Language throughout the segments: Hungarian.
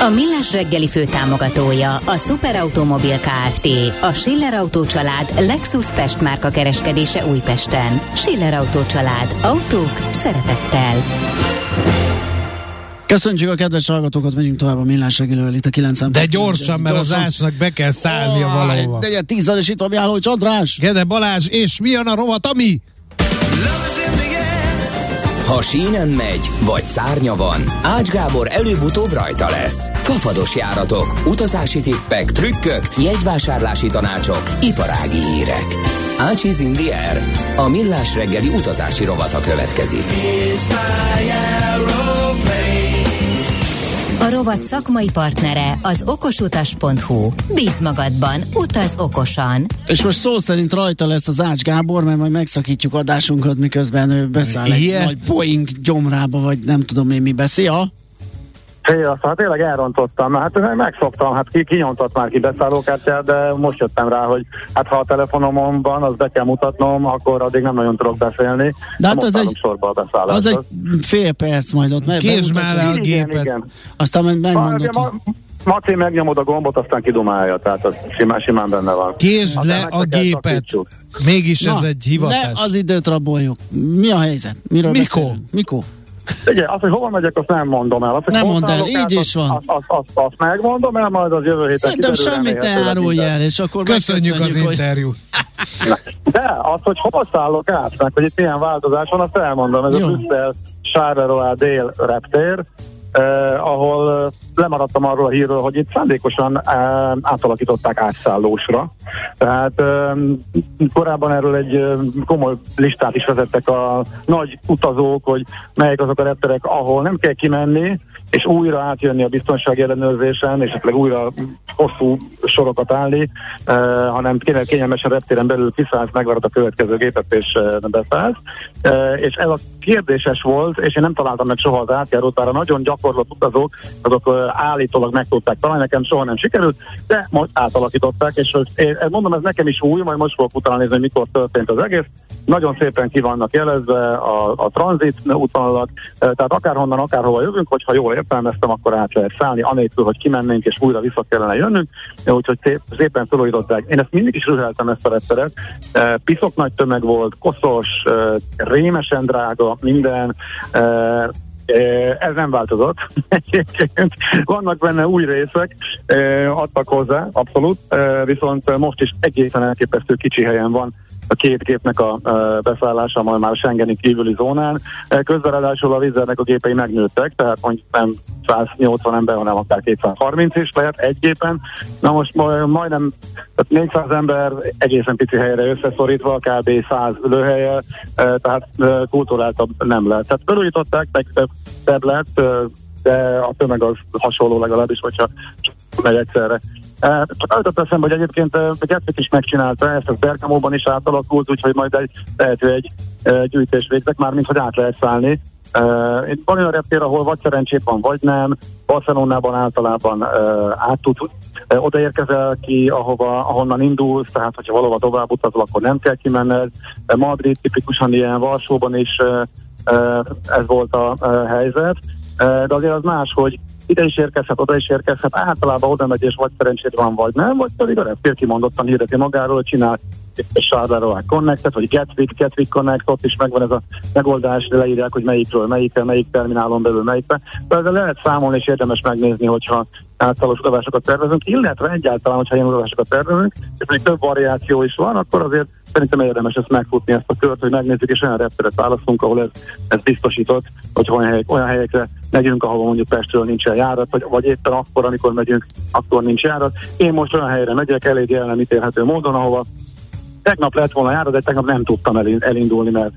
A Millás reggeli főtámogatója a Superautomobil KFT, a Schiller Auto család Lexus Pest márka kereskedése Újpesten. Schiller Auto család. Autók szeretettel. Köszönjük a kedves hallgatókat, megyünk tovább a millás reggelővel itt a 9 De gyorsan, mert az ásnak be kell szállnia oh, valahova. De tíz és itt van Mihály Csandrás. Gede Balázs, és mi a rovat, ami? Ha sínen megy, vagy szárnya van, Ács Gábor előbb-utóbb rajta lesz. Fafados járatok, utazási tippek, trükkök, jegyvásárlási tanácsok, iparági hírek. Ácsiz Indier, a millás reggeli utazási rovata következik. A rovat szakmai partnere az okosutas.hu. Bíz magadban, utaz okosan. És most szó szerint rajta lesz az Ács Gábor, mert majd megszakítjuk adásunkat, miközben ő beszáll egy Ilyet? nagy Boeing gyomrába, vagy nem tudom én mi beszél. Ja? Fél, hát tényleg elrontottam, hát megszoktam, hát ki, kinyomtott már ki beszállókártyát, de most jöttem rá, hogy hát ha a telefonomon van, az be kell mutatnom, akkor addig nem nagyon tudok beszélni. De hát az egy- sorba a Az egy fél perc majd ott. meg- Késd már le a igen, gépet. igen. Aztán majd megmondod. Ma, hogy- Maci megnyomod a gombot, aztán kidumálja, tehát az simán, simán benne van. Késd Aztán le a gépet. Mégis ez Na, egy Ne hivatás. az időt raboljuk. Mi a helyzet? Miről Mikor? beszélünk? Mikor? Ugye, azt, hogy hova megyek, azt nem mondom el. Azt, hogy Nem mondd el, így át, is azt- van. Azt, azt, azt, azt megmondom el, majd az jövő héten Szerintem semmit ne árulj el, és akkor Köszönjük az megköszönjük, hogy- interjút. De az, hogy hova szállok át, meg hogy itt milyen változás van, azt elmondom. Ez Jó. a Brüsszel Charleroi dél reptér, eh, ahol eh, lemaradtam arról a hírről, hogy itt szándékosan átalakították átszállósra. Tehát eh, korábban erről egy komoly listát is vezettek a nagy utazók, hogy melyek azok a repterek, ahol nem kell kimenni, és újra átjönni a biztonsági ellenőrzésen, és esetleg újra hosszú sorokat állni, eh, hanem kényelmesen reptéren belül kiszállsz, megvarad a következő gépet, és eh, beszállsz. Eh, és ez a kérdéses volt, és én nem találtam meg soha az átjárót, bár a nagyon gyakorlott utazók, azok eh, állítólag meg tudták találni, nekem soha nem sikerült, de most átalakították, és én, mondom, ez nekem is új, majd most fogok utána nézni, hogy mikor történt az egész. Nagyon szépen ki vannak jelezve a, a tranzit útvonalak, eh, tehát akárhonnan, akárhova jövünk, hogyha jól értelmeztem, akkor át lehet szállni, anélkül, hogy kimennénk és újra vissza kellene jönnünk, úgyhogy szép, szépen felújították. Én ezt mindig is rüheltem ezt a repteret. Eh, Piszok nagy tömeg volt, koszos, eh, rémesen drága, minden, Ez nem változott. Egyébként vannak benne új részek, adtak hozzá, abszolút, viszont most is egészen elképesztő kicsi helyen van a két gépnek a beszállása, majd már Schengeni kívüli zónán. Eh, Közben ráadásul a vízernek a gépei megnőttek, tehát mondjuk nem 180 ember, hanem akár 230 is lehet egy gépen. Na most ma- majdnem tehát 400 ember egészen pici helyre összeszorítva, kb. 100 ülőhelye, eh, tehát eh, kulturáltabb nem lehet. Tehát felújították, meg szebb lett, de a tömeg az hasonló legalábbis, hogyha megy egyszerre. Csak jutott eszembe, hogy egyébként eh, Gatwick is megcsinálta, ezt a Bergamóban is átalakult, úgyhogy majd egy, lehető egy gyűjtés végzek, már mint hogy át lehet szállni. Uh, itt van olyan reptér, ahol vagy szerencsét van, vagy nem. Barcelonában általában át tud uh, odaérkezel ki, ahova, ahonnan indulsz, tehát hogyha valahova tovább utazol, akkor nem kell kimenned. Uh, Madrid tipikusan ilyen, Varsóban is ez volt a helyzet. De azért az más, hogy ide is érkezhet, oda is érkezhet, általában oda megy, és vagy szerencsét van, vagy nem, vagy pedig a reptér kimondottan hirdeti magáról, hogy csinál Charleroi Connectet, vagy Gatwick, Gatwick Connect, ott is megvan ez a megoldás, de leírják, hogy melyikről, melyikkel, melyik terminálon belül melyikbe. De ezzel lehet számolni, és érdemes megnézni, hogyha általános utazásokat tervezünk, illetve egyáltalán, hogyha ilyen utazásokat tervezünk, és még több variáció is van, akkor azért szerintem érdemes ezt megfutni, ezt a kört, hogy megnézzük, és olyan repteret választunk, ahol ez, ez biztosított, hogy olyan, helyek, olyan helyekre megyünk, ahol mondjuk Pestről nincsen járat, vagy, vagy éppen akkor, amikor megyünk, akkor nincs járat. Én most olyan helyre megyek, elég el nem ítélhető módon, ahova tegnap lett volna járó, de tegnap nem tudtam elindulni, mert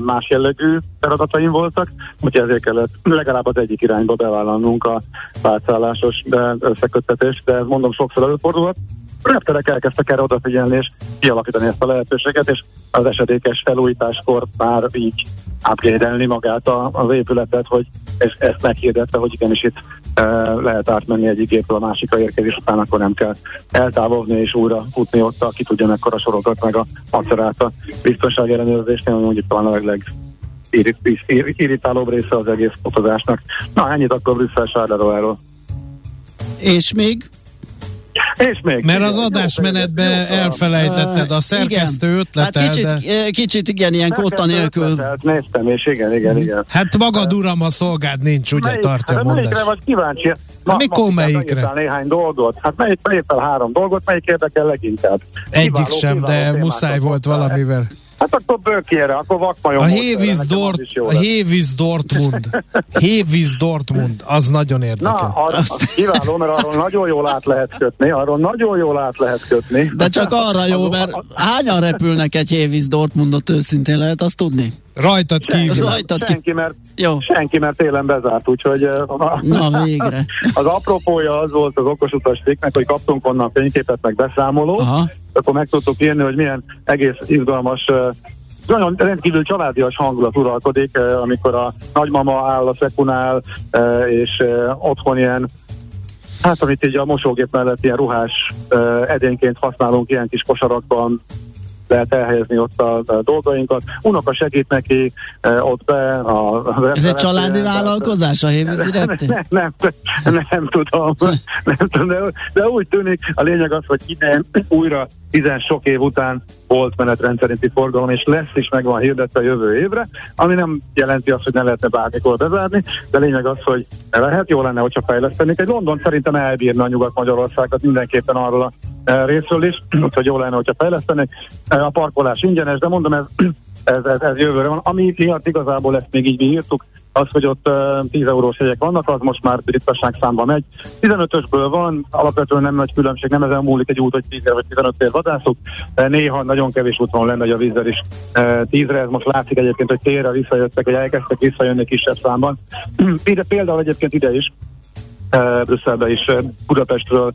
más jellegű feladataim voltak, úgyhogy ezért kellett legalább az egyik irányba bevállalnunk a pártszállásos összeköttetést, de mondom, sokszor előfordulhat. Repterek elkezdtek erre odafigyelni és kialakítani ezt a lehetőséget, és az esedékes felújításkor már így upgrade magát a, az épületet, hogy ezt, ezt meghirdette, hogy igenis itt lehet átmenni egyik évről a másikra érkezés után, akkor nem kell eltávolni és újra futni ott, aki tudja mekkora sorokat meg a macerát a biztonsági ellenőrzésnél, mondjuk talán a legleg irritálóbb része az egész fotózásnak. Na, ennyit akkor Brüsszel Sárleroáról. És még és még. Mert az adásmenetben elfelejtetted a szerkesztő igen. ötletet. Hát kicsit, de... kicsit igen, ilyen kóta nélkül. Néztem, és igen, igen, igen. Hát magad uram, a szolgád nincs, ugye melyik, tartja hát, mondás. Melyikre vagy kíváncsi? Ma, Mikor ma, melyikre? néhány dolgot. Hát melyik, melyik három dolgot, melyik érdekel leginkább? Egyik kiváló, sem, kiváló de muszáj volt valamivel. Hát akkor bőkére, akkor vakmajon. A Hévíz Dort, a Hévíz Dortmund. Hévíz Dortmund, az nagyon érdekel. Na, arra, az kiváló, mert arról nagyon jól át lehet kötni, arról nagyon jól át lehet kötni. De csak arra jó, mert hányan repülnek egy Hévíz Dortmundot őszintén lehet azt tudni? Rajtad kívül. Rajtad senki, mert, Jó. senki, mert télen bezárt, úgyhogy a, Na, végre. az apropója az volt az okos utas hogy kaptunk onnan fényképet meg beszámolót, Aha. Akkor meg tudtuk írni, hogy milyen egész izgalmas nagyon rendkívül családias hangulat uralkodik, amikor a nagymama áll a szekunál, és otthon ilyen Hát, amit így a mosógép mellett ilyen ruhás edényként használunk ilyen kis kosarakban, lehet elhelyezni ott a, a dolgainkat. Unoka segít neki e, ott be. A, a Ez egy családi vállalkozás a Hévízi nem, nem, nem, nem, tudom, nem tudom de, de úgy tűnik, a lényeg az, hogy ide újra tizen sok év után volt menetrendszerinti forgalom, és lesz is megvan hirdetve jövő évre, ami nem jelenti azt, hogy ne lehetne bármikor bezárni, de lényeg az, hogy lehet, jó lenne, hogyha fejlesztenék. Egy London szerintem elbírna a Nyugat-Magyarországot mindenképpen arról a e, részről is, úgyhogy jó lenne, hogyha fejlesztenék. E, a parkolás ingyenes, de mondom, ez, ez, ez, ez jövőre van. Ami miatt igazából ezt még így mi írtuk, az, hogy ott uh, 10 eurós jegyek vannak, az most már ritkaság számba megy. 15-ösből van, alapvetően nem nagy különbség, nem ezen múlik egy út, hogy 10 vagy 15 ér vadászok. Néha nagyon kevés úton lenne, a vízzel is uh, 10-re, ez most látszik egyébként, hogy térre visszajöttek, hogy elkezdtek visszajönni kisebb számban. Például egyébként ide is Brüsszelbe is, Budapestről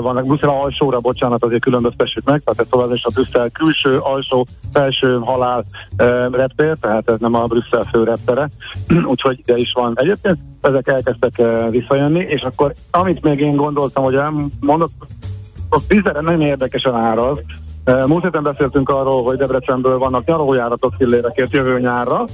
vannak, Brüsszel alsóra, bocsánat, azért különböztessük meg, tehát ez tovább is a Brüsszel külső, alsó, felső halál reptér, tehát ez nem a Brüsszel fő reptere, úgyhogy ide is van. Egyébként ezek elkezdtek visszajönni, és akkor amit még én gondoltam, hogy elmondok, a vízre nem érdekesen áraz, Múlt héten beszéltünk arról, hogy Debrecenből vannak nyaralójáratok fillérekért jövő nyárra,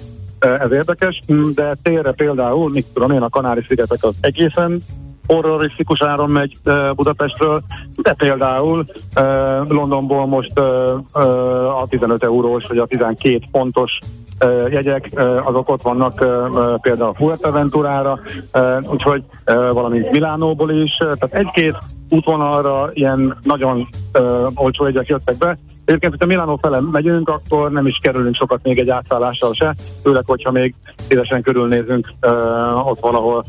ez érdekes, de térre például, mit tudom én, a Kanári-szigetek az egészen horrorisztikus áron megy Budapestről, de például Londonból most a 15 eurós vagy a 12 pontos jegyek, azok ott vannak például Fuerteventurára, úgyhogy valamint Milánóból is, tehát egy-két útvonalra ilyen nagyon olcsó jegyek jöttek be, Egyébként, hogyha Milánó fele megyünk, akkor nem is kerülünk sokat még egy átszállással se, főleg, hogyha még szívesen körülnézünk ott valahol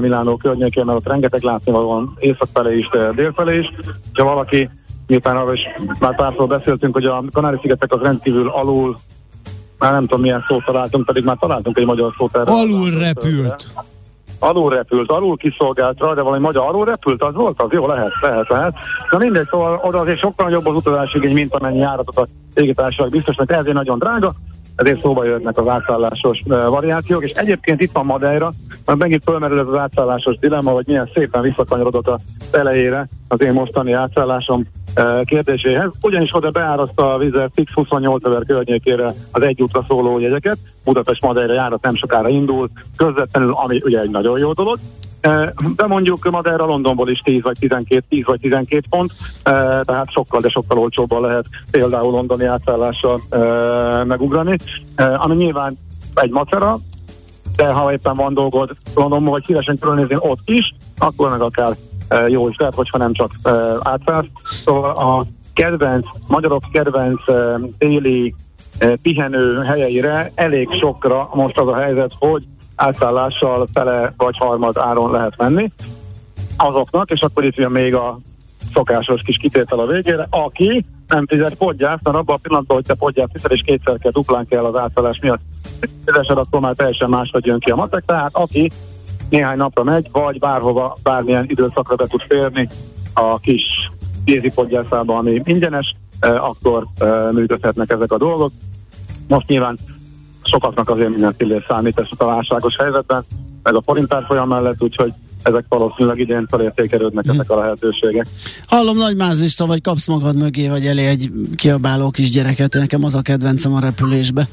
Milánó környékén, mert ott rengeteg látni van észak felé is, dél felé is. Ha valaki, miután arra is már párszor beszéltünk, hogy a Kanári-szigetek az rendkívül alul már nem tudom milyen szót találtunk, pedig már találtunk egy magyar szót erre. Alul repült. Alul repült, alul kiszolgáltra, de valami magyar alul repült, az volt az? Jó, lehet, lehet, lehet. Na mindegy, szóval oda azért sokkal nagyobb az utazási igény, mint amennyi járatot a légitársaság biztos, mert ezért nagyon drága, ezért szóba jöhetnek az átszállásos variációk, és egyébként itt van Madeira, mert megint fölmerül ez az átszállásos dilemma, hogy milyen szépen visszakanyarodott a elejére az én mostani átszállásom kérdéséhez. Ugyanis oda beáraszta a Vizer Fix 28 ezer környékére az egy szóló jegyeket, Budapest Madeira járat nem sokára indul, közvetlenül, ami ugye egy nagyon jó dolog, de mondjuk Madeira Londonból is 10 vagy 12, 10 vagy 12 pont, tehát sokkal, de sokkal olcsóbban lehet például londoni átszállással megugrani, ami nyilván egy macera, de ha éppen van dolgod Londonban, vagy szívesen körülnézni ott is, akkor meg akár jó is lehet, hogyha nem csak átszállsz. Szóval a kedvenc, magyarok kedvenc téli pihenő helyeire elég sokra most az a helyzet, hogy átszállással fele vagy harmad áron lehet menni azoknak, és akkor itt jön még a szokásos kis kitétel a végére, aki nem fizet podgyászt, mert abban a pillanatban, hogy te podgyászt hiszel, és kétszer kell duplán kell az átszállás miatt fizesed, akkor már teljesen máshogy jön ki a matek, tehát aki néhány napra megy, vagy bárhova, bármilyen időszakra be tud férni a kis podgyászába, ami ingyenes, eh, akkor eh, működhetnek ezek a dolgok. Most nyilván sokaknak azért minden pillér számít ezt a válságos helyzetben, meg a forintár folyam mellett, úgyhogy ezek valószínűleg idén felértékelődnek mm. ezek a lehetőségek. Hallom, nagy mázlista, vagy kapsz magad mögé, vagy elé egy kiabáló kis gyereket, nekem az a kedvencem a repülésbe.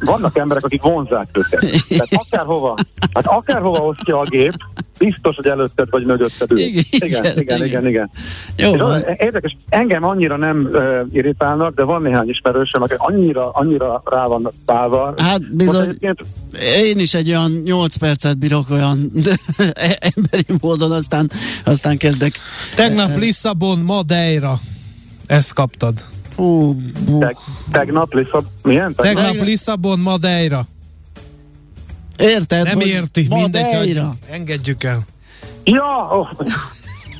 Vannak emberek, akik vonzák őket. Tehát akárhova, hát akárhova osztja a gép, biztos, hogy előtted vagy mögötted ül. Igen, igen, igen, igen. igen, igen. Jó, az, érdekes, engem annyira nem uh, irritálnak, de van néhány ismerősöm, akik annyira, annyira rá vannak pálva. Hát bizony, egyébként... én is egy olyan 8 percet bírok olyan emberi módon, aztán, aztán kezdek. Tegnap Lisszabon, Madeira. Ezt kaptad. Hú, Teg, tegnap Lisszabon, milyen? Tegnap, tegnap Lisszabon, Madeira. Érted? Nem érti, mindegy, hogy engedjük el. Ja, oh.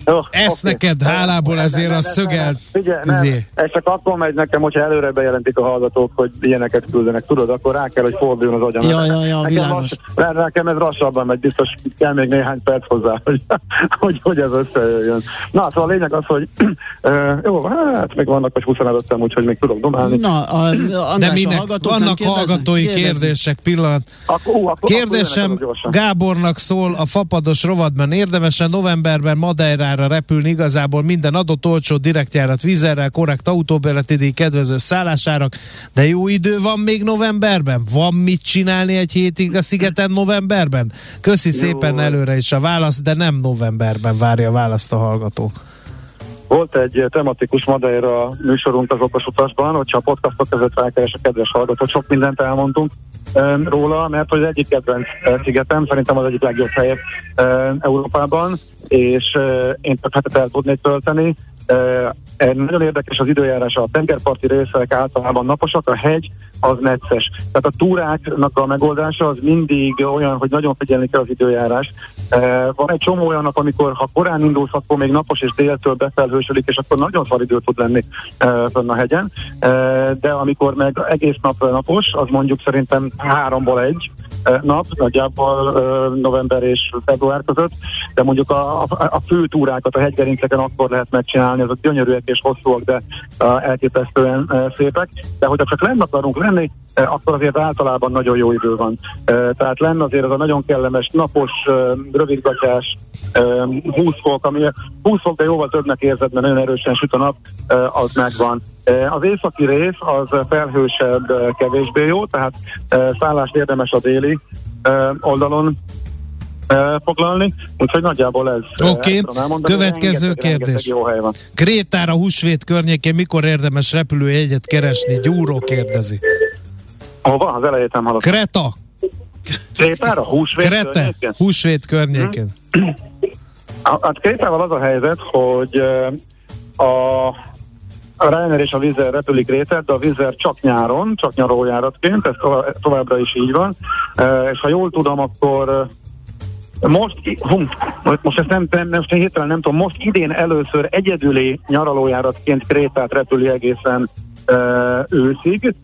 Oh, Ezt okay. neked hálából ezért a szögelt. Figyelj, nem, izé. ez csak akkor megy nekem, hogyha előre bejelentik a hallgatók, hogy ilyeneket küldenek. Tudod, akkor rá kell, hogy forduljon az agyam. Ja, ja, ja, nekem, lass, nekem ez lassabban megy, biztos kell még néhány perc hozzá, hogy, hogy, hogy ez összejöjjön. Na, szóval a lényeg az, hogy jó, hát még vannak, hogy 25 úgyhogy még tudok domálni. Na, a, a, De minek, vannak hallgatói kérdezni? kérdések, pillanat. Akkor, ú, akkor, Kérdésem akkor Gábornak szól a fapados rovadban érdemesen novemberben Madeira Budára repülni igazából minden adott olcsó direktjárat vízerrel, korrekt autóbérletidé, kedvező szállásárak, de jó idő van még novemberben? Van mit csinálni egy hétig a szigeten novemberben? Köszi jó. szépen előre is a választ, de nem novemberben várja a választ a hallgató. Volt egy tematikus Madeira műsorunk az okos hogyha a podcastok között rákeres a kedves hallgató, sok mindent elmondtunk um, róla, mert az egyik kedvenc szigetem, szerintem az egyik legjobb hely Európában, és én több hetet el tudnék tölteni. Nagyon érdekes az időjárás, a tengerparti részek általában naposak, a hegy az necces. Tehát a túráknak a megoldása az mindig olyan, hogy nagyon figyelni kell az időjárás. Van egy csomó olyan nap, amikor ha korán indulsz, akkor még napos és déltől befelhősödik, és akkor nagyon szar idő tud lenni fönn a hegyen. De amikor meg egész nap napos, az mondjuk szerintem háromból egy, nap, nagyjából november és február között, de mondjuk a, a, a fő túrákat a hegygerinceken akkor lehet megcsinálni, azok gyönyörűek és hosszúak, de elképesztően szépek. De hogyha csak lenne akarunk lenni, akkor azért általában nagyon jó idő van. Tehát lenne azért az a nagyon kellemes, napos, rövidgatás, 20 fok, ami 20 fok, de jóval többnek érzed, mert nagyon erősen süt a nap, az megvan. Az északi rész az felhősebb, kevésbé jó, tehát szállást érdemes a déli oldalon foglalni, úgyhogy nagyjából ez. Oké, okay. következő rengeteg, kérdés. Rengeteg jó hely van. Krétára húsvét környékén mikor érdemes repülőjegyet keresni? Gyúró kérdezi. Hova? Az elejét nem hallottam. Kreta. Krétára? Húsvét Krete, környékén? húsvét környékén. Hmm. Hát Krétával az a helyzet, hogy a a Ryanair és a Vizer repülik rétet, de a Vizer csak nyáron, csak nyarójáratként, ez továbbra is így van. És ha jól tudom, akkor most, hum, most ezt nem, nem, nem, hirtelen nem tudom, most idén először egyedüli nyaralójáratként Krétát repüli egészen őszig,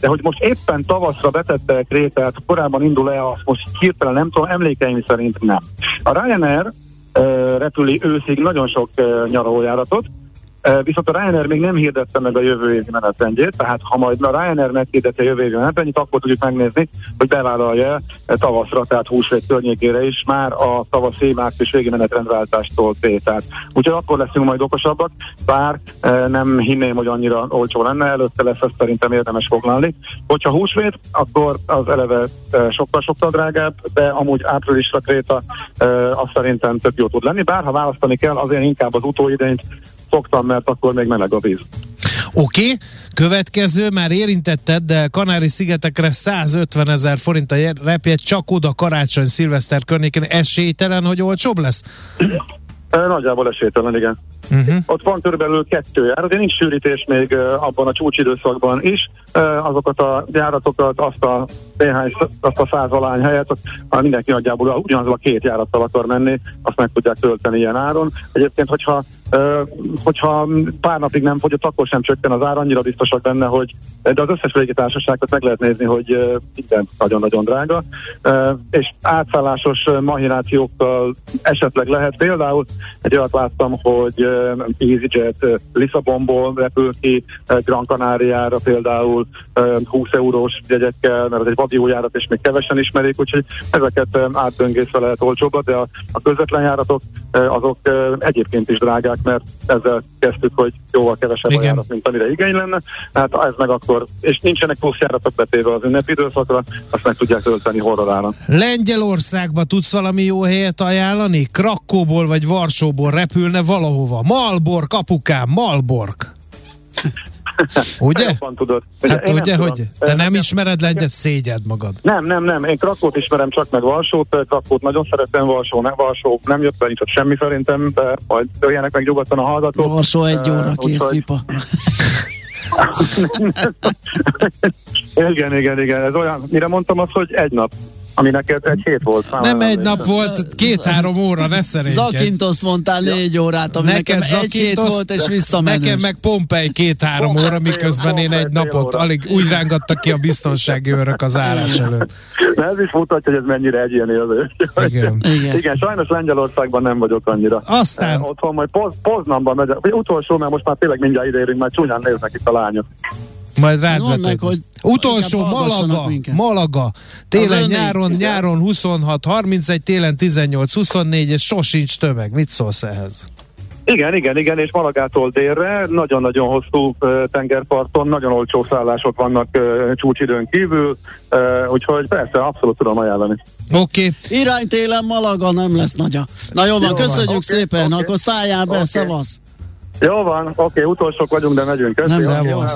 de hogy most éppen tavaszra betette Krétát, korábban indul-e, azt most hirtelen nem tudom, emlékeim szerint nem. A Ryanair repüli őszig nagyon sok nyaralójáratot, Viszont a Ryanair még nem hirdette meg a jövő évi menetrendjét, tehát ha majd a Ryanair meghirdette a jövő évi menetrendjét, akkor tudjuk megnézni, hogy bevállalja tavaszra, tehát húsvét környékére is már a tavaszi március végi menetrendváltástól tételt. Úgyhogy akkor leszünk majd okosabbak, bár nem hinném, hogy annyira olcsó lenne, előtte lesz ezt szerintem érdemes foglalni. Hogyha húsvét, akkor az eleve sokkal-sokkal drágább, de amúgy áprilisra Kréta azt szerintem tök jó tud lenni, bár ha választani kell, azért inkább az utóidényt szoktam, mert akkor még meleg a víz. Oké, okay. következő, már érintetted, de Kanári-szigetekre 150 ezer forint a repjegy, csak oda karácsony, szilveszter környékén esélytelen, hogy olcsóbb lesz? Nagyjából esélytelen, igen. Uh-huh. Ott van körülbelül kettő jár, de nincs sűrítés még abban a csúcsidőszakban is, azokat a járatokat, azt a néhány, azt a százalány helyet, ha mindenki nagyjából ugyanaz a két járattal akar menni, azt meg tudják tölteni ilyen áron. Egyébként, hogyha hogyha pár napig nem fogyott, akkor sem csökken az ár, annyira biztosak benne, hogy de az összes légitársaságot meg lehet nézni, hogy minden nagyon-nagyon drága, és átszállásos mahinációkkal esetleg lehet. Például egy olyat láttam, hogy EasyJet Lisszabonból repül ki Gran Canariára például 20 eurós jegyekkel, mert ez egy járat, és még kevesen ismerik, úgyhogy ezeket átböngészve lehet olcsóbbat, de a, a közvetlen járatok azok egyébként is drágák, mert ezzel kezdtük, hogy jóval kevesebb Igen. a járat, mint amire igény lenne. Hát ez meg akkor, és nincsenek plusz járatok betéve az ünnepi időszakra, azt meg tudják tölteni horrorára. Lengyelországba tudsz valami jó helyet ajánlani? Krakóból vagy Varsóból repülne valahova. Malbork, apukám, Malbork. Ugye? Jobban tudod. Hát ugye, hogy tudom. te nem ismered lengyel, szégyed magad. Nem, nem, nem. Én Krakót ismerem csak meg Varsót. Krakót nagyon szeretem, Varsó, nem Varsó. Nem jött be nincs semmi szerintem, de majd jöjjenek meg nyugodtan a hallgatók. Varsó egy óra, kész pipa. igen, igen, igen. Ez olyan, mire mondtam azt, hogy egy nap ami neked egy hét volt. Nem egy nap volt, két-három óra, ne szerénykedj. Zakintoszt mondtál négy órát, ami neked nekem egy hét volt, és visszamenős. Nekem meg Pompei két-három óra, miközben én egy napot alig úgy rángattak ki a biztonsági őrök az állás előtt. De ez is mutatja, hogy ez mennyire egy ilyen élő. Igen. Igen. Igen, sajnos Lengyelországban nem vagyok annyira. Aztán. Eh, otthon majd Poz, Poznanban megyek. Utolsó, mert most már tényleg mindjárt ideérünk, mert csúnyán néznek itt a lányok. Majd rád vetek. hogy Utolsó Malaga, Malaga. Télen, nyáron, nyáron 26, 31, télen 18, 24, és sosincs tömeg. Mit szólsz ehhez? Igen, igen, igen, és Malagától délre nagyon-nagyon hosszú uh, tengerparton, nagyon olcsó szállások vannak uh, csúcsidőn kívül, uh, úgyhogy persze, abszolút tudom ajánlani. Oké. Okay. Irány télen Malaga nem lesz nagya. Na jó van, jó köszönjük van. szépen, okay. akkor szálljál be, okay. szevasz. Jó van, oké, okay, utolsók vagyunk, de megyünk. Köszönjük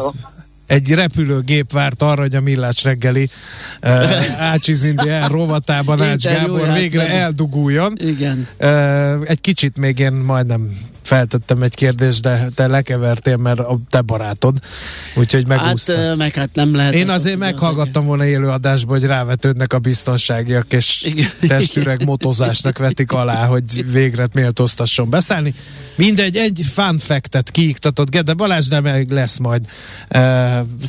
egy repülőgép várt arra, hogy a Millás reggeli uh, Ácsizindi el rovatában Ács Gábor végre elduguljon. Igen. Uh, egy kicsit még én majdnem feltettem egy kérdést, de te lekevertél, mert a te barátod, úgyhogy megúszta. Hát, meg hát nem lehet. Én azért meghallgattam volna élő adásba, hogy rávetődnek a biztonságiak, és Igen. testüreg motozásnak vetik alá, hogy végre méltóztasson beszállni. Mindegy, egy fun fact-et kiiktatott Gede Balázs, de meg lesz majd. Uh,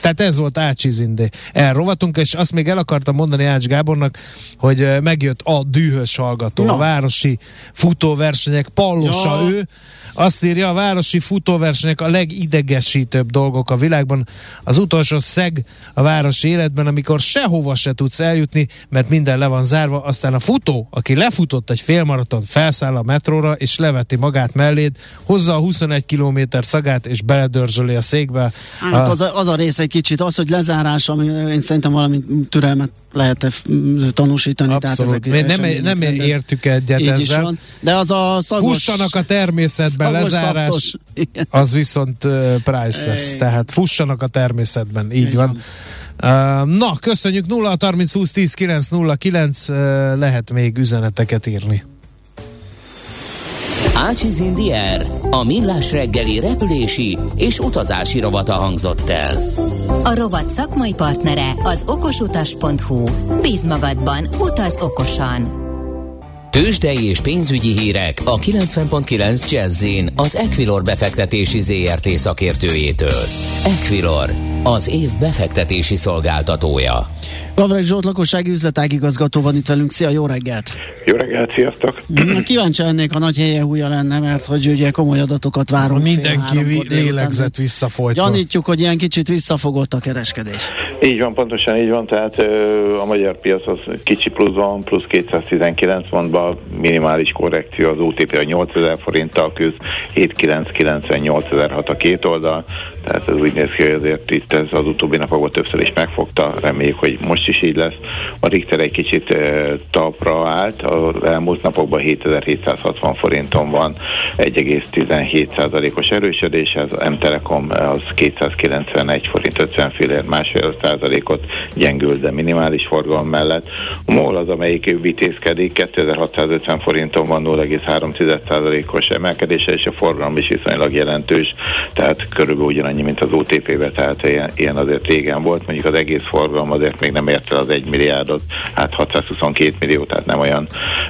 tehát ez volt Ácsizindé. Elrovatunk, és azt még el akartam mondani Ács Gábornak, hogy megjött a dühös hallgató, no. a városi futóversenyek pallosa ja. ő, azt írja, a városi futóversenyek a legidegesítőbb dolgok a világban. Az utolsó szeg a városi életben, amikor sehova se tudsz eljutni, mert minden le van zárva, aztán a futó, aki lefutott egy félmaraton, felszáll a metróra, és leveti magát melléd, hozza a 21 km szagát, és beledörzsöli a székbe. Hát a... az, a, az a rész egy kicsit, az, hogy lezárás, ami én szerintem valami türelmet lehet-e tanúsítani. Abszolút. Tehát ezek nem, nem értük egyet ezzel. Van, de az a szagos... Fussanak a természetben, lezárás, az viszont uh, priceless. Tehát fussanak a természetben, így, így van. van. Uh, na, köszönjük 0 30 20 10 9 0 9 uh, lehet még üzeneteket írni. Ácsiz Indier, a millás reggeli repülési és utazási rovata hangzott el. A rovat szakmai partnere az okosutas.hu. Bíz magadban, utaz okosan! Tőzsdei és pénzügyi hírek a 90.9 jazz az Equilor befektetési ZRT szakértőjétől. Equilor, az év befektetési szolgáltatója. Lavreg Zsolt lakossági üzletágigazgató van itt velünk. Szia, jó reggelt! Jó reggelt, sziasztok! Kíváncsi lennék, a nagy helye húja lenne, mert hogy ugye komoly adatokat várunk. Mindenki lélegzett visszafolytva. Gyanítjuk, hogy ilyen kicsit visszafogott a kereskedés. Így van, pontosan így van, tehát ö, a magyar piac az kicsi pluszban, plusz 219 pontban, minimális korrekció, az OTP a 8000 forinttal küzd, 7998 a két oldal, tehát ez úgy néz ki, hogy azért itt ez az utóbbi napokban többször is megfogta, reméljük, hogy most is így lesz. A Richter egy kicsit talpra állt, az elmúlt napokban 7760 forinton van. 1,17%-os erősödés, ez a M-Telekom az 291 forint 50 fillér, másfél százalékot gyengül, de minimális forgalom mellett. A MOL az, amelyik vitézkedik, 2650 forinton van 0,3%-os emelkedése, és a forgalom is viszonylag jelentős, tehát körülbelül ugyanannyi, mint az OTP-be, tehát ilyen, ilyen azért régen volt, mondjuk az egész forgalom azért még nem ért el az 1 milliárdot, hát 622 millió, tehát nem olyan,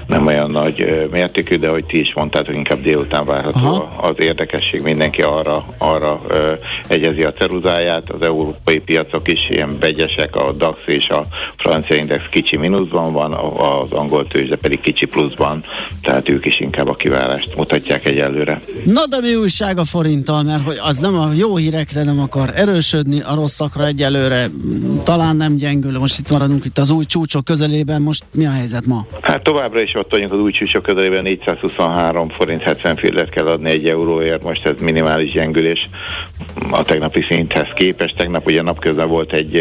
nem olyan nagy mértékű, de hogy ti is mondtátok, inkább délután várható Aha. az érdekesség, mindenki arra, arra ö, egyezi a ceruzáját, az európai piacok is ilyen vegyesek, a DAX és a francia index kicsi mínuszban van, az angol tőzsde pedig kicsi pluszban, tehát ők is inkább a kiválást mutatják egyelőre. Na de mi újság a forinttal, mert hogy az nem a jó hírekre nem akar erősödni, a rosszakra egyelőre talán nem gyengül. Most itt maradunk itt az új csúcsok közelében, most mi a helyzet ma? Hát továbbra is ott vagyunk az új csúcsok közelében, 423 forint 70 fillet kell adni egy euróért, most ez minimális gyengülés a tegnapi szinthez képest. Tegnap ugye napközben volt egy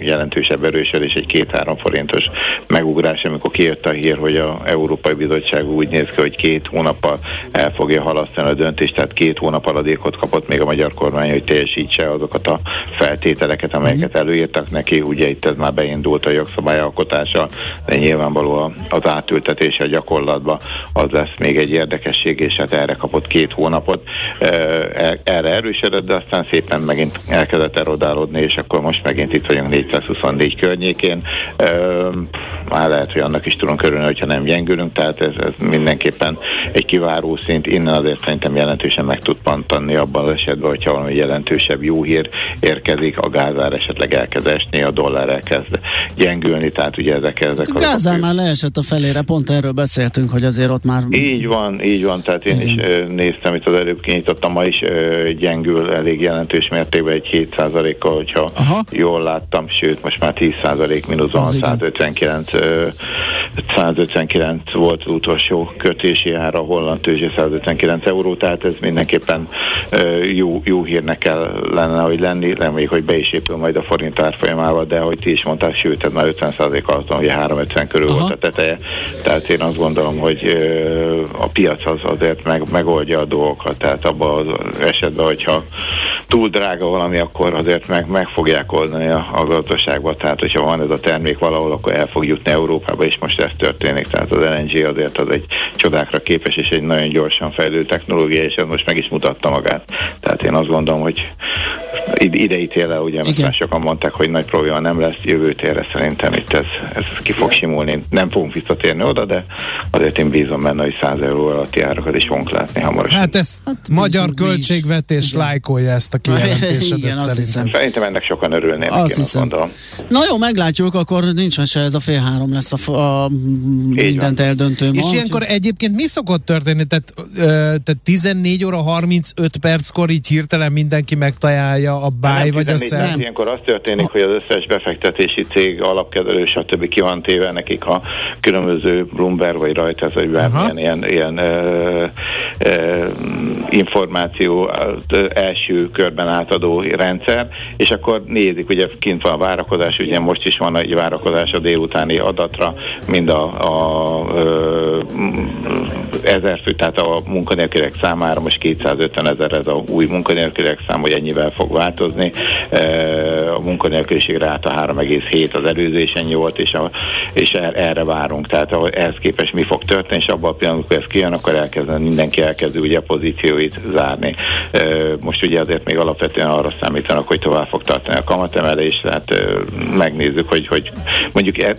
jelentősebb erősödés, egy két-három forintos megugrás, amikor kijött a hír, hogy a Európai Bizottság úgy néz ki, hogy két hónappal el fogja halasztani a döntést, tehát két hónap aladékot kapott még a magyar kormány, hogy teljesítse azokat a feltételeket, amelyeket mhm. előírtak neki. Ugye itt ez már beindult a jogszabályalkotása, de nyilvánvaló az átültetése a gyakorlatba az lesz még egy érdekesség, és hát erre kapott két hónapot. E, erre erősödött, de aztán szépen megint elkezdett erodálódni, és akkor most megint itt vagyunk 424 környékén. Már lehet, hogy annak is tudunk örülni, hogyha nem gyengülünk, tehát ez, ez mindenképpen egy kiváró szint. Innen azért szerintem jelentősen meg tud pantani abban az esetben, hogyha valami jelentősebb jó hír érkezik, a gázár esetleg elkezd esni, a dollár elkezd gyengülni, tehát ugye ezek, ezek a gázár már leesett a felére, pont erről beszéltünk, hogy azért ott már... Így van, így van, tehát én Igen. is néztem, itt az előbb kinyitottam, ma is gyengül elég jelentős mértékben egy 7%-kal, hogyha Aha. jól láttam, sőt most már 10% mínuszban 159 159 volt az utolsó kötési ára a holland tőzsé 159 euró, tehát ez mindenképpen jó, jó hírnek kell lenne, hogy lenni, reméljük, hogy be is épül majd a forint árfolyamával, de hogy ti is mondták, sőt, ez már 50% alatt ugye 350 körül Aha. volt a teteje, tehát én azt gondolom, hogy a piac az azért meg, megoldja a dolgokat, tehát abban az esetben, hogyha túl drága valami, akkor azért meg, meg fogják oldani a, a gazdaságba, tehát hogyha van ez a termék valahol, akkor el fog jutni Európába, és most ez történik, tehát az LNG azért az egy csodákra képes, és egy nagyon gyorsan fejlődő technológia, és ez most meg is mutatta magát. Tehát én azt gondolom, hogy ide ítél el, ugye, mert már sokan mondták, hogy nagy probléma nem lesz, jövő térre szerintem itt ez, ez ki fog simulni. Nem fogunk visszatérni oda, de azért én bízom benne, hogy 100 euró alatti árakat is fogunk látni hamarosan. Hát ez hát, magyar költségvetés lájkolja ezt a kijelentésedet Igen, szerintem. Szerintem ennek sokan örülnének, azt én hiszem. azt gondolom. Na jó, meglátjuk, akkor nincs se ez a fél három lesz a, a mindent van. eldöntő ma. És ilyenkor egyébként mi szokott történni? Tehát, ö, tehát 14 óra 35 perckor így hirtelen mindenki megtalálja a báj vagy a szem? Ilyenkor az történik, hogy az összes befektetési cég, alapkezelő, stb. ki van téve nekik a különböző Bloomberg vagy Reuters, vagy bármilyen ilyen, ilyen ö, ö, információ első körben átadó rendszer, és akkor nézik, ugye kint van a várakozás, ugye most is van egy várakozás a délutáni adatra, mind a, a ö, ezer fő, tehát a munkanélkülek számára most 250 ezer ez a új munkanélkülek szám, hogy ennyivel fog változni. A munkanélküliség ráta 3,7 az előző is ennyi volt, és, a, és er, erre várunk. Tehát ehhez képest mi fog történni, és abban a pillanatban, amikor ez kijön, akkor elkezd, mindenki elkezd ugye a pozícióit zárni. Most ugye azért még alapvetően arra számítanak, hogy tovább fog tartani a kamatemelés, tehát megnézzük, hogy, hogy mondjuk e,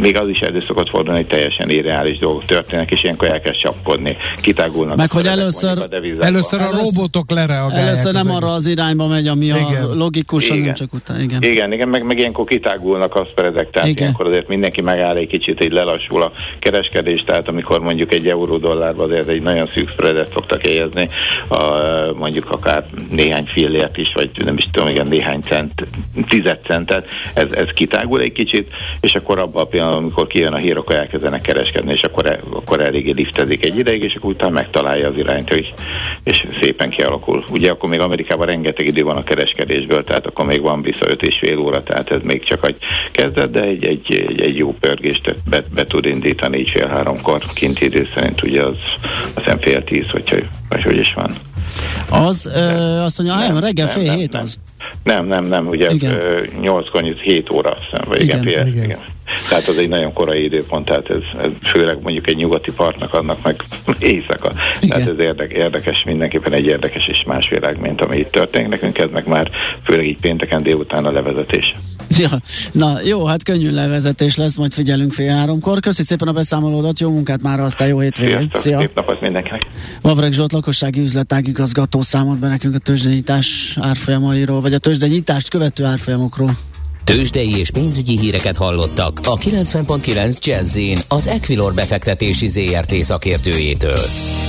még az is elő szokott fordulni, hogy teljesen irreális dolgok történnek, és ilyenkor elkezd csapkodni, kitágulnak. Meg hogy először, a először a robotok lereagálják. Először nem arra az irányba megy, ami igen. a logikus, igen. hanem csak utána. Igen, igen, igen meg, meg ilyenkor kitágulnak a spreadek, tehát igen. ilyenkor azért mindenki megáll egy kicsit, egy lelassul a kereskedés, tehát amikor mondjuk egy euró dollárban azért egy nagyon szűk spreadet szoktak helyezni, a, mondjuk akár néhány fillért is, vagy nem is tudom, igen, néhány cent, tized centet, ez, ez kitágul egy kicsit, és akkor abban a pillanatban, amikor kijön a hír, akkor elkezdenek kereskedni, és akkor, akkor eléggé liftezik egy ideig, és akkor utána megtalálja az irányt, hogy, és szépen kialakul. Ugye akkor még Amerikában rengeteg idő van a kereskedésből, tehát akkor még van vissza 5 és fél óra, tehát ez még csak egy kezdet, de egy, egy, egy, egy jó pörgést be, be tud indítani így fél háromkor kinti idő szerint, ugye az azt fél tíz, hogyha, vagy hogy is van. Az, ö, azt mondja, nem, reggel fél nem, hét nem, az. Nem, nem, nem, ugye igen. 8 7 óra, vagy igen, igen, igen. igen. Tehát az egy nagyon korai időpont, tehát ez, ez főleg mondjuk egy nyugati partnak annak meg éjszaka. Igen. Tehát ez érdek, érdekes, mindenképpen egy érdekes és más világ, mint ami itt történik. Nekünk ez meg már főleg így pénteken délután a levezetés. Ja, na jó, hát könnyű levezetés lesz, majd figyelünk fél háromkor. Köszi szépen a beszámolódat, jó munkát már, aztán jó hétvégét. Szia! Szép napot mindenkinek! Vavreg Zsolt lakossági üzletágigazgató számolt be nekünk a tőzsdenyítás árfolyamairól, vagy a tőzsdenyítást követő árfolyamokról. Tőzsdei és pénzügyi híreket hallottak a 90.9 jazz az Equilor befektetési ZRT szakértőjétől.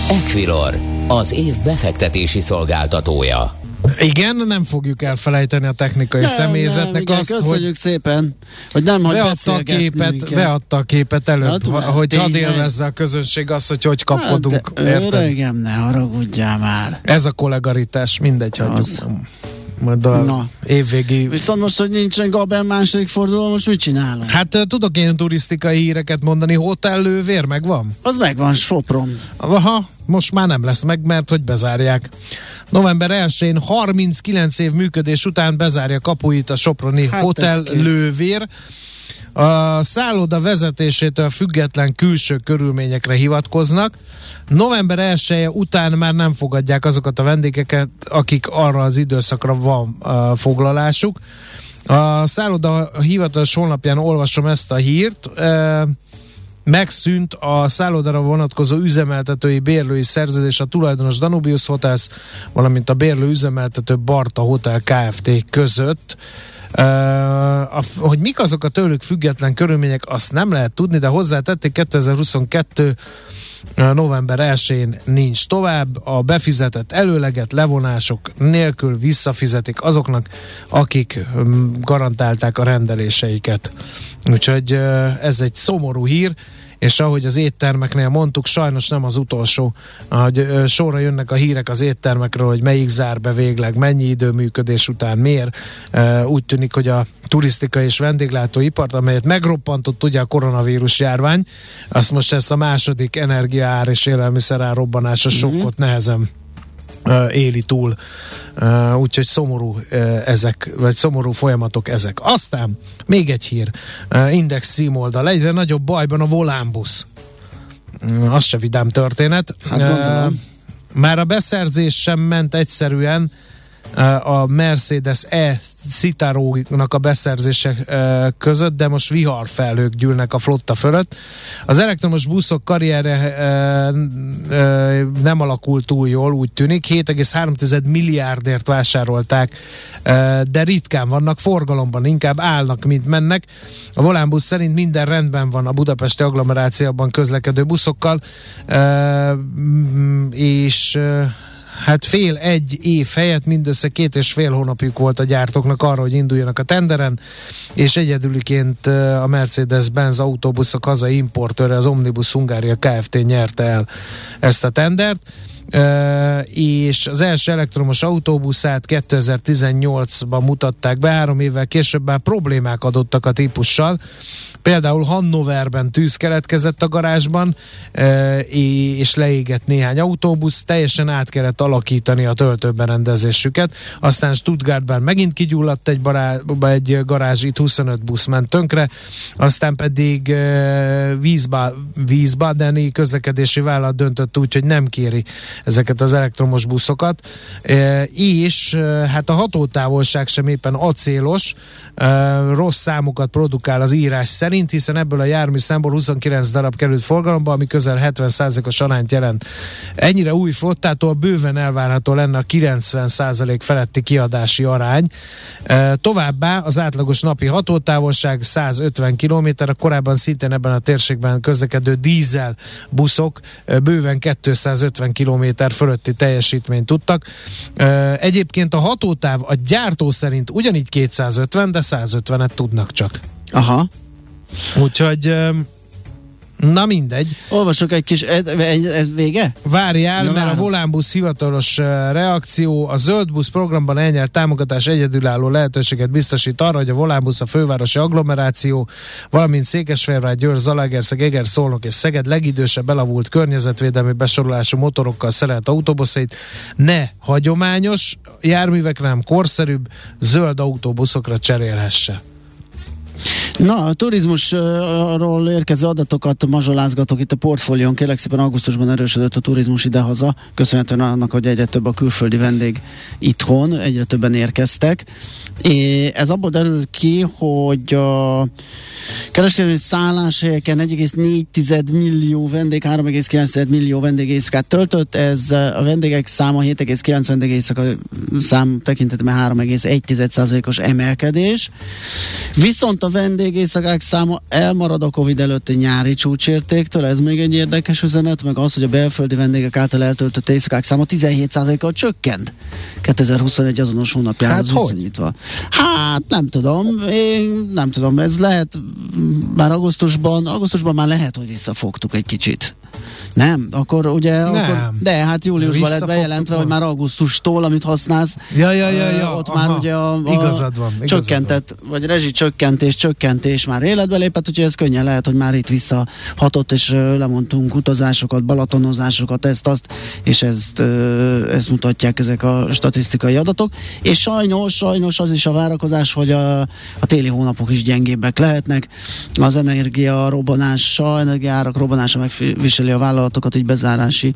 Equilor, az év befektetési szolgáltatója. Igen, nem fogjuk elfelejteni a technikai nem, személyzetnek nem, igen, azt, köszönjük hogy szépen, hogy nem hagy beadta a képet, beadta a képet előbb, hát, hogy hadd élvezze a közönség azt, hogy hogy kapkodunk. Hát, öregem, ne haragudjál már. Ez a kollegaritás, mindegy, hagyjuk majd a Na. évvégi... Viszont most, hogy nincsen Gaben második forduló, most mit csinálunk? Hát tudok én turisztikai híreket mondani, hotel lővér megvan? Az megvan, Sopron. Aha, most már nem lesz meg, mert hogy bezárják. November 1-én 39 év működés után bezárja kapuit a Soproni hát Hotel Lővér. A szálloda vezetésétől független külső körülményekre hivatkoznak. November 1 -e után már nem fogadják azokat a vendégeket, akik arra az időszakra van uh, foglalásuk. A szálloda hivatalos honlapján olvasom ezt a hírt. Uh, megszűnt a szállodára vonatkozó üzemeltetői bérlői szerződés a tulajdonos Danubius Hotels, valamint a bérlő üzemeltető Barta Hotel Kft. között. A, hogy mik azok a tőlük független körülmények, azt nem lehet tudni, de hozzátették 2022 november 1-én nincs tovább, a befizetett előleget levonások nélkül visszafizetik azoknak, akik garantálták a rendeléseiket. Úgyhogy ez egy szomorú hír, és ahogy az éttermeknél mondtuk, sajnos nem az utolsó, hogy sorra jönnek a hírek az éttermekről, hogy melyik zár be végleg, mennyi időműködés után, miért. Úgy tűnik, hogy a turisztika és vendéglátóipart, amelyet megroppantott ugye a koronavírus járvány, azt most ezt a második energiaár és élelmiszerár robbanása mm-hmm. sokkot nehezen éli túl. Úgyhogy szomorú ezek, vagy szomorú folyamatok ezek. Aztán még egy hír. Index címoldal. Egyre nagyobb bajban a volánbusz. Az se vidám történet. Hát gondolom. Már a beszerzés sem ment egyszerűen a Mercedes E Citaro-nak a beszerzése között, de most viharfelhők gyűlnek a flotta fölött. Az elektromos buszok karrierje nem alakult túl jól, úgy tűnik. 7,3 milliárdért vásárolták, de ritkán vannak forgalomban, inkább állnak, mint mennek. A volánbusz szerint minden rendben van a budapesti agglomerációban közlekedő buszokkal, és hát fél egy év helyett mindössze két és fél hónapjuk volt a gyártóknak arra, hogy induljanak a tenderen, és egyedüliként a Mercedes-Benz autóbuszok hazai importőre, az Omnibus Hungária Kft. nyerte el ezt a tendert. És az első elektromos autóbuszát 2018-ban mutatták be, három évvel később már problémák adottak a típussal, Például Hannoverben tűz keletkezett a garázsban, és leégett néhány autóbusz, teljesen át kellett alakítani a töltőberendezésüket. Aztán Stuttgartban megint kigyulladt egy, bará, egy garázs, itt 25 busz ment tönkre, aztán pedig Wiesbadeni közlekedési vállalat döntött úgy, hogy nem kéri ezeket az elektromos buszokat, e, és hát a hatótávolság sem éppen acélos, rossz számokat produkál az írás szerint, hiszen ebből a jármű számból 29 darab került forgalomba, ami közel 70%-os arányt jelent. Ennyire új flottától bőven elvárható lenne a 90% feletti kiadási arány. E, továbbá az átlagos napi hatótávolság 150 km, a korábban szintén ebben a térségben közlekedő dízel buszok e, bőven 250 km fölötti teljesítményt tudtak. Egyébként a hatótáv a gyártó szerint ugyanígy 250, de 150-et tudnak csak. Aha. Úgyhogy Na mindegy. Olvasok egy kis, ez, ez vége? Várjál, ja, mert várom. a Volánbusz hivatalos reakció, a Zöld Busz programban elnyert támogatás egyedülálló lehetőséget biztosít arra, hogy a Volánbusz a fővárosi agglomeráció, valamint Székesfehérvár, Győr, Zalaegerszeg, Eger, Szolnok és Szeged legidősebb elavult környezetvédelmi besorolású motorokkal szerelt autóbuszait ne hagyományos járművekre, hanem korszerűbb zöld autóbuszokra cserélhesse. Na, a turizmusról érkező adatokat mazsolázgatok itt a portfólión. Kérlek szépen augusztusban erősödött a turizmus idehaza, köszönhetően annak, hogy egyre több a külföldi vendég itthon, egyre többen érkeztek. Ez abból derül ki, hogy a kereskedelmi szálláshelyeken 1,4 millió vendég, 3,9 millió vendég éjszakát töltött, ez a vendégek száma 7,9 vendég éjszaka szám tekintetben 3,1%-os emelkedés. Viszont a vendégészakák száma elmarad a Covid előtti nyári csúcsértéktől, ez még egy érdekes üzenet, meg az, hogy a belföldi vendégek által eltöltött éjszakák száma 17%-kal csökkent 2021 azonos hónapjához hát viszonyítva. Hát nem tudom, én nem tudom, ez lehet már augusztusban, augusztusban már lehet, hogy visszafogtuk egy kicsit. Nem? Akkor ugye, nem. Akkor, de hát júliusban lett bejelentve, hogy már augusztustól, amit használsz, ja, ja, ja, ja. ott aha. már ugye a, a igazad van, igazad csökkentett, van. vagy rezsicsökkentés, csökkentés már életbe lépett, úgyhogy ez könnyen lehet, hogy már itt visszahatott, és lemondtunk utazásokat, balatonozásokat, ezt, azt, és ezt, ezt mutatják ezek a statisztikai adatok. És sajnos, sajnos az is a várakozás, hogy a, a téli hónapok is gyengébbek lehetnek. Az energia robbanása, energiárak robbanása megviseli a vállalatokat, így bezárási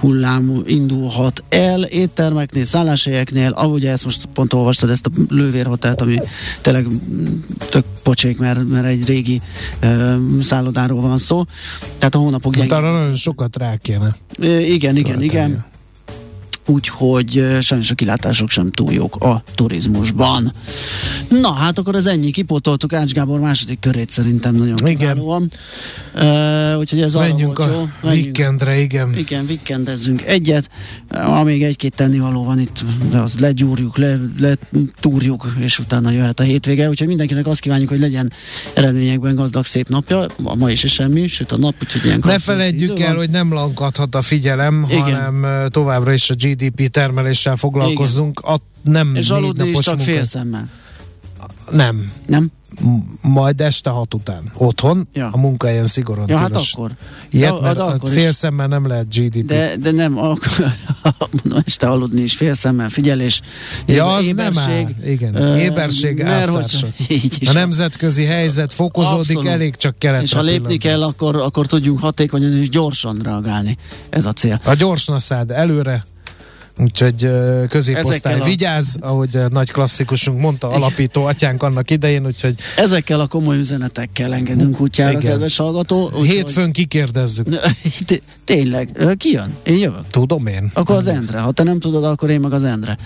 hullám indulhat el éttermeknél, szálláshelyeknél, ahogy ezt most pont olvastad, ezt a lővérhotelt, ami tényleg tök pocsék, mert, mert egy régi uh, szállodáról van szó. Tehát a hónapok hát arra nagyon sokat rá kéne. igen, igen, igen úgyhogy sajnos a kilátások sem túl jók a turizmusban. Na, hát akkor az ennyi, kipótoltuk Ács Gábor második körét szerintem nagyon Igen. Uh, úgyhogy ez Menjünk a jó. weekendre, igen. Igen, weekendezzünk egyet. Amíg egy-két tennivaló van itt, de az legyúrjuk, le, letúrjuk, és utána jöhet a hétvége. Úgyhogy mindenkinek azt kívánjuk, hogy legyen eredményekben gazdag szép napja. Ma is semmi, sőt a nap, úgyhogy ilyen Ne felejtjük el, van. hogy nem lankadhat a figyelem, igen. hanem továbbra is a GDP GDP termeléssel foglalkozzunk, a, nem És aludni is csak fél szemmel. Nem. Nem? majd este hat után. Otthon, ja. a munkahelyen szigorúan ja, hát akkor. Ilyet, mert akkor fél szemmel nem lehet GDP. De, de nem, akkor este aludni is fél szemmel, figyelés. Ja, az éberség, nem áll. Igen, uh, éberség, mert hogy, A nemzetközi helyzet fokozódik, Abszolút. elég csak keletre És ha lépni kell, akkor, akkor tudjunk hatékonyan és gyorsan reagálni. Ez a cél. A gyorsan szád előre, Úgyhogy középosztály a... vigyáz, ahogy a nagy klasszikusunk mondta, alapító atyánk annak idején, úgyhogy... Ezekkel a komoly üzenetekkel engedünk útjára, Igen. kedves hallgató. Úgy, Hétfőn hogy... kikérdezzük. Tényleg, ki jön? Én jövök. Tudom én. Akkor az Endre. Ha te nem tudod, akkor én meg az Endre.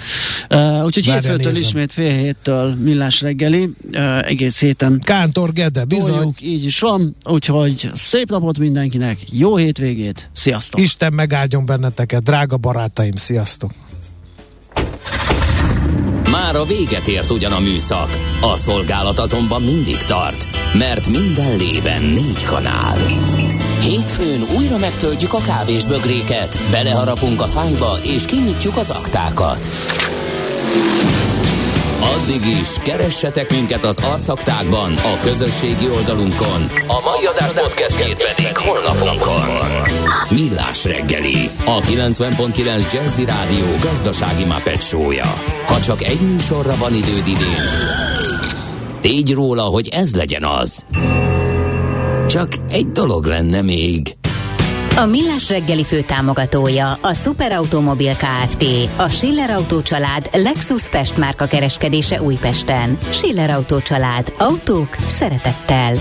Uh, úgyhogy Várja, hétfőtől nézem. ismét fél héttől millás reggeli, uh, egész héten. Kántor Gede, bizony. Toljuk, így is van. Úgyhogy szép napot mindenkinek, jó hétvégét, sziasztok! Isten megáldjon benneteket, drága barátaim, sziasztok! Már a véget ért ugyan a műszak, a szolgálat azonban mindig tart, mert minden lében négy kanál. Hétfőn újra megtöltjük a kávésbögréket, beleharapunk a fányba és kinyitjuk az aktákat. Addig is, keressetek minket az arcaktákban, a közösségi oldalunkon. A mai adás podcastjét pedig holnapunkon. Millás reggeli, a 90.9 Jazzy Rádió gazdasági mapetsója. Ha csak egy műsorra van időd idén, tégy róla, hogy ez legyen az. Csak egy dolog lenne még. A Millás reggeli fő támogatója a Superautomobil KFT, a Schiller Auto család Lexus Pest márka kereskedése Újpesten. Schiller Auto család. Autók szeretettel.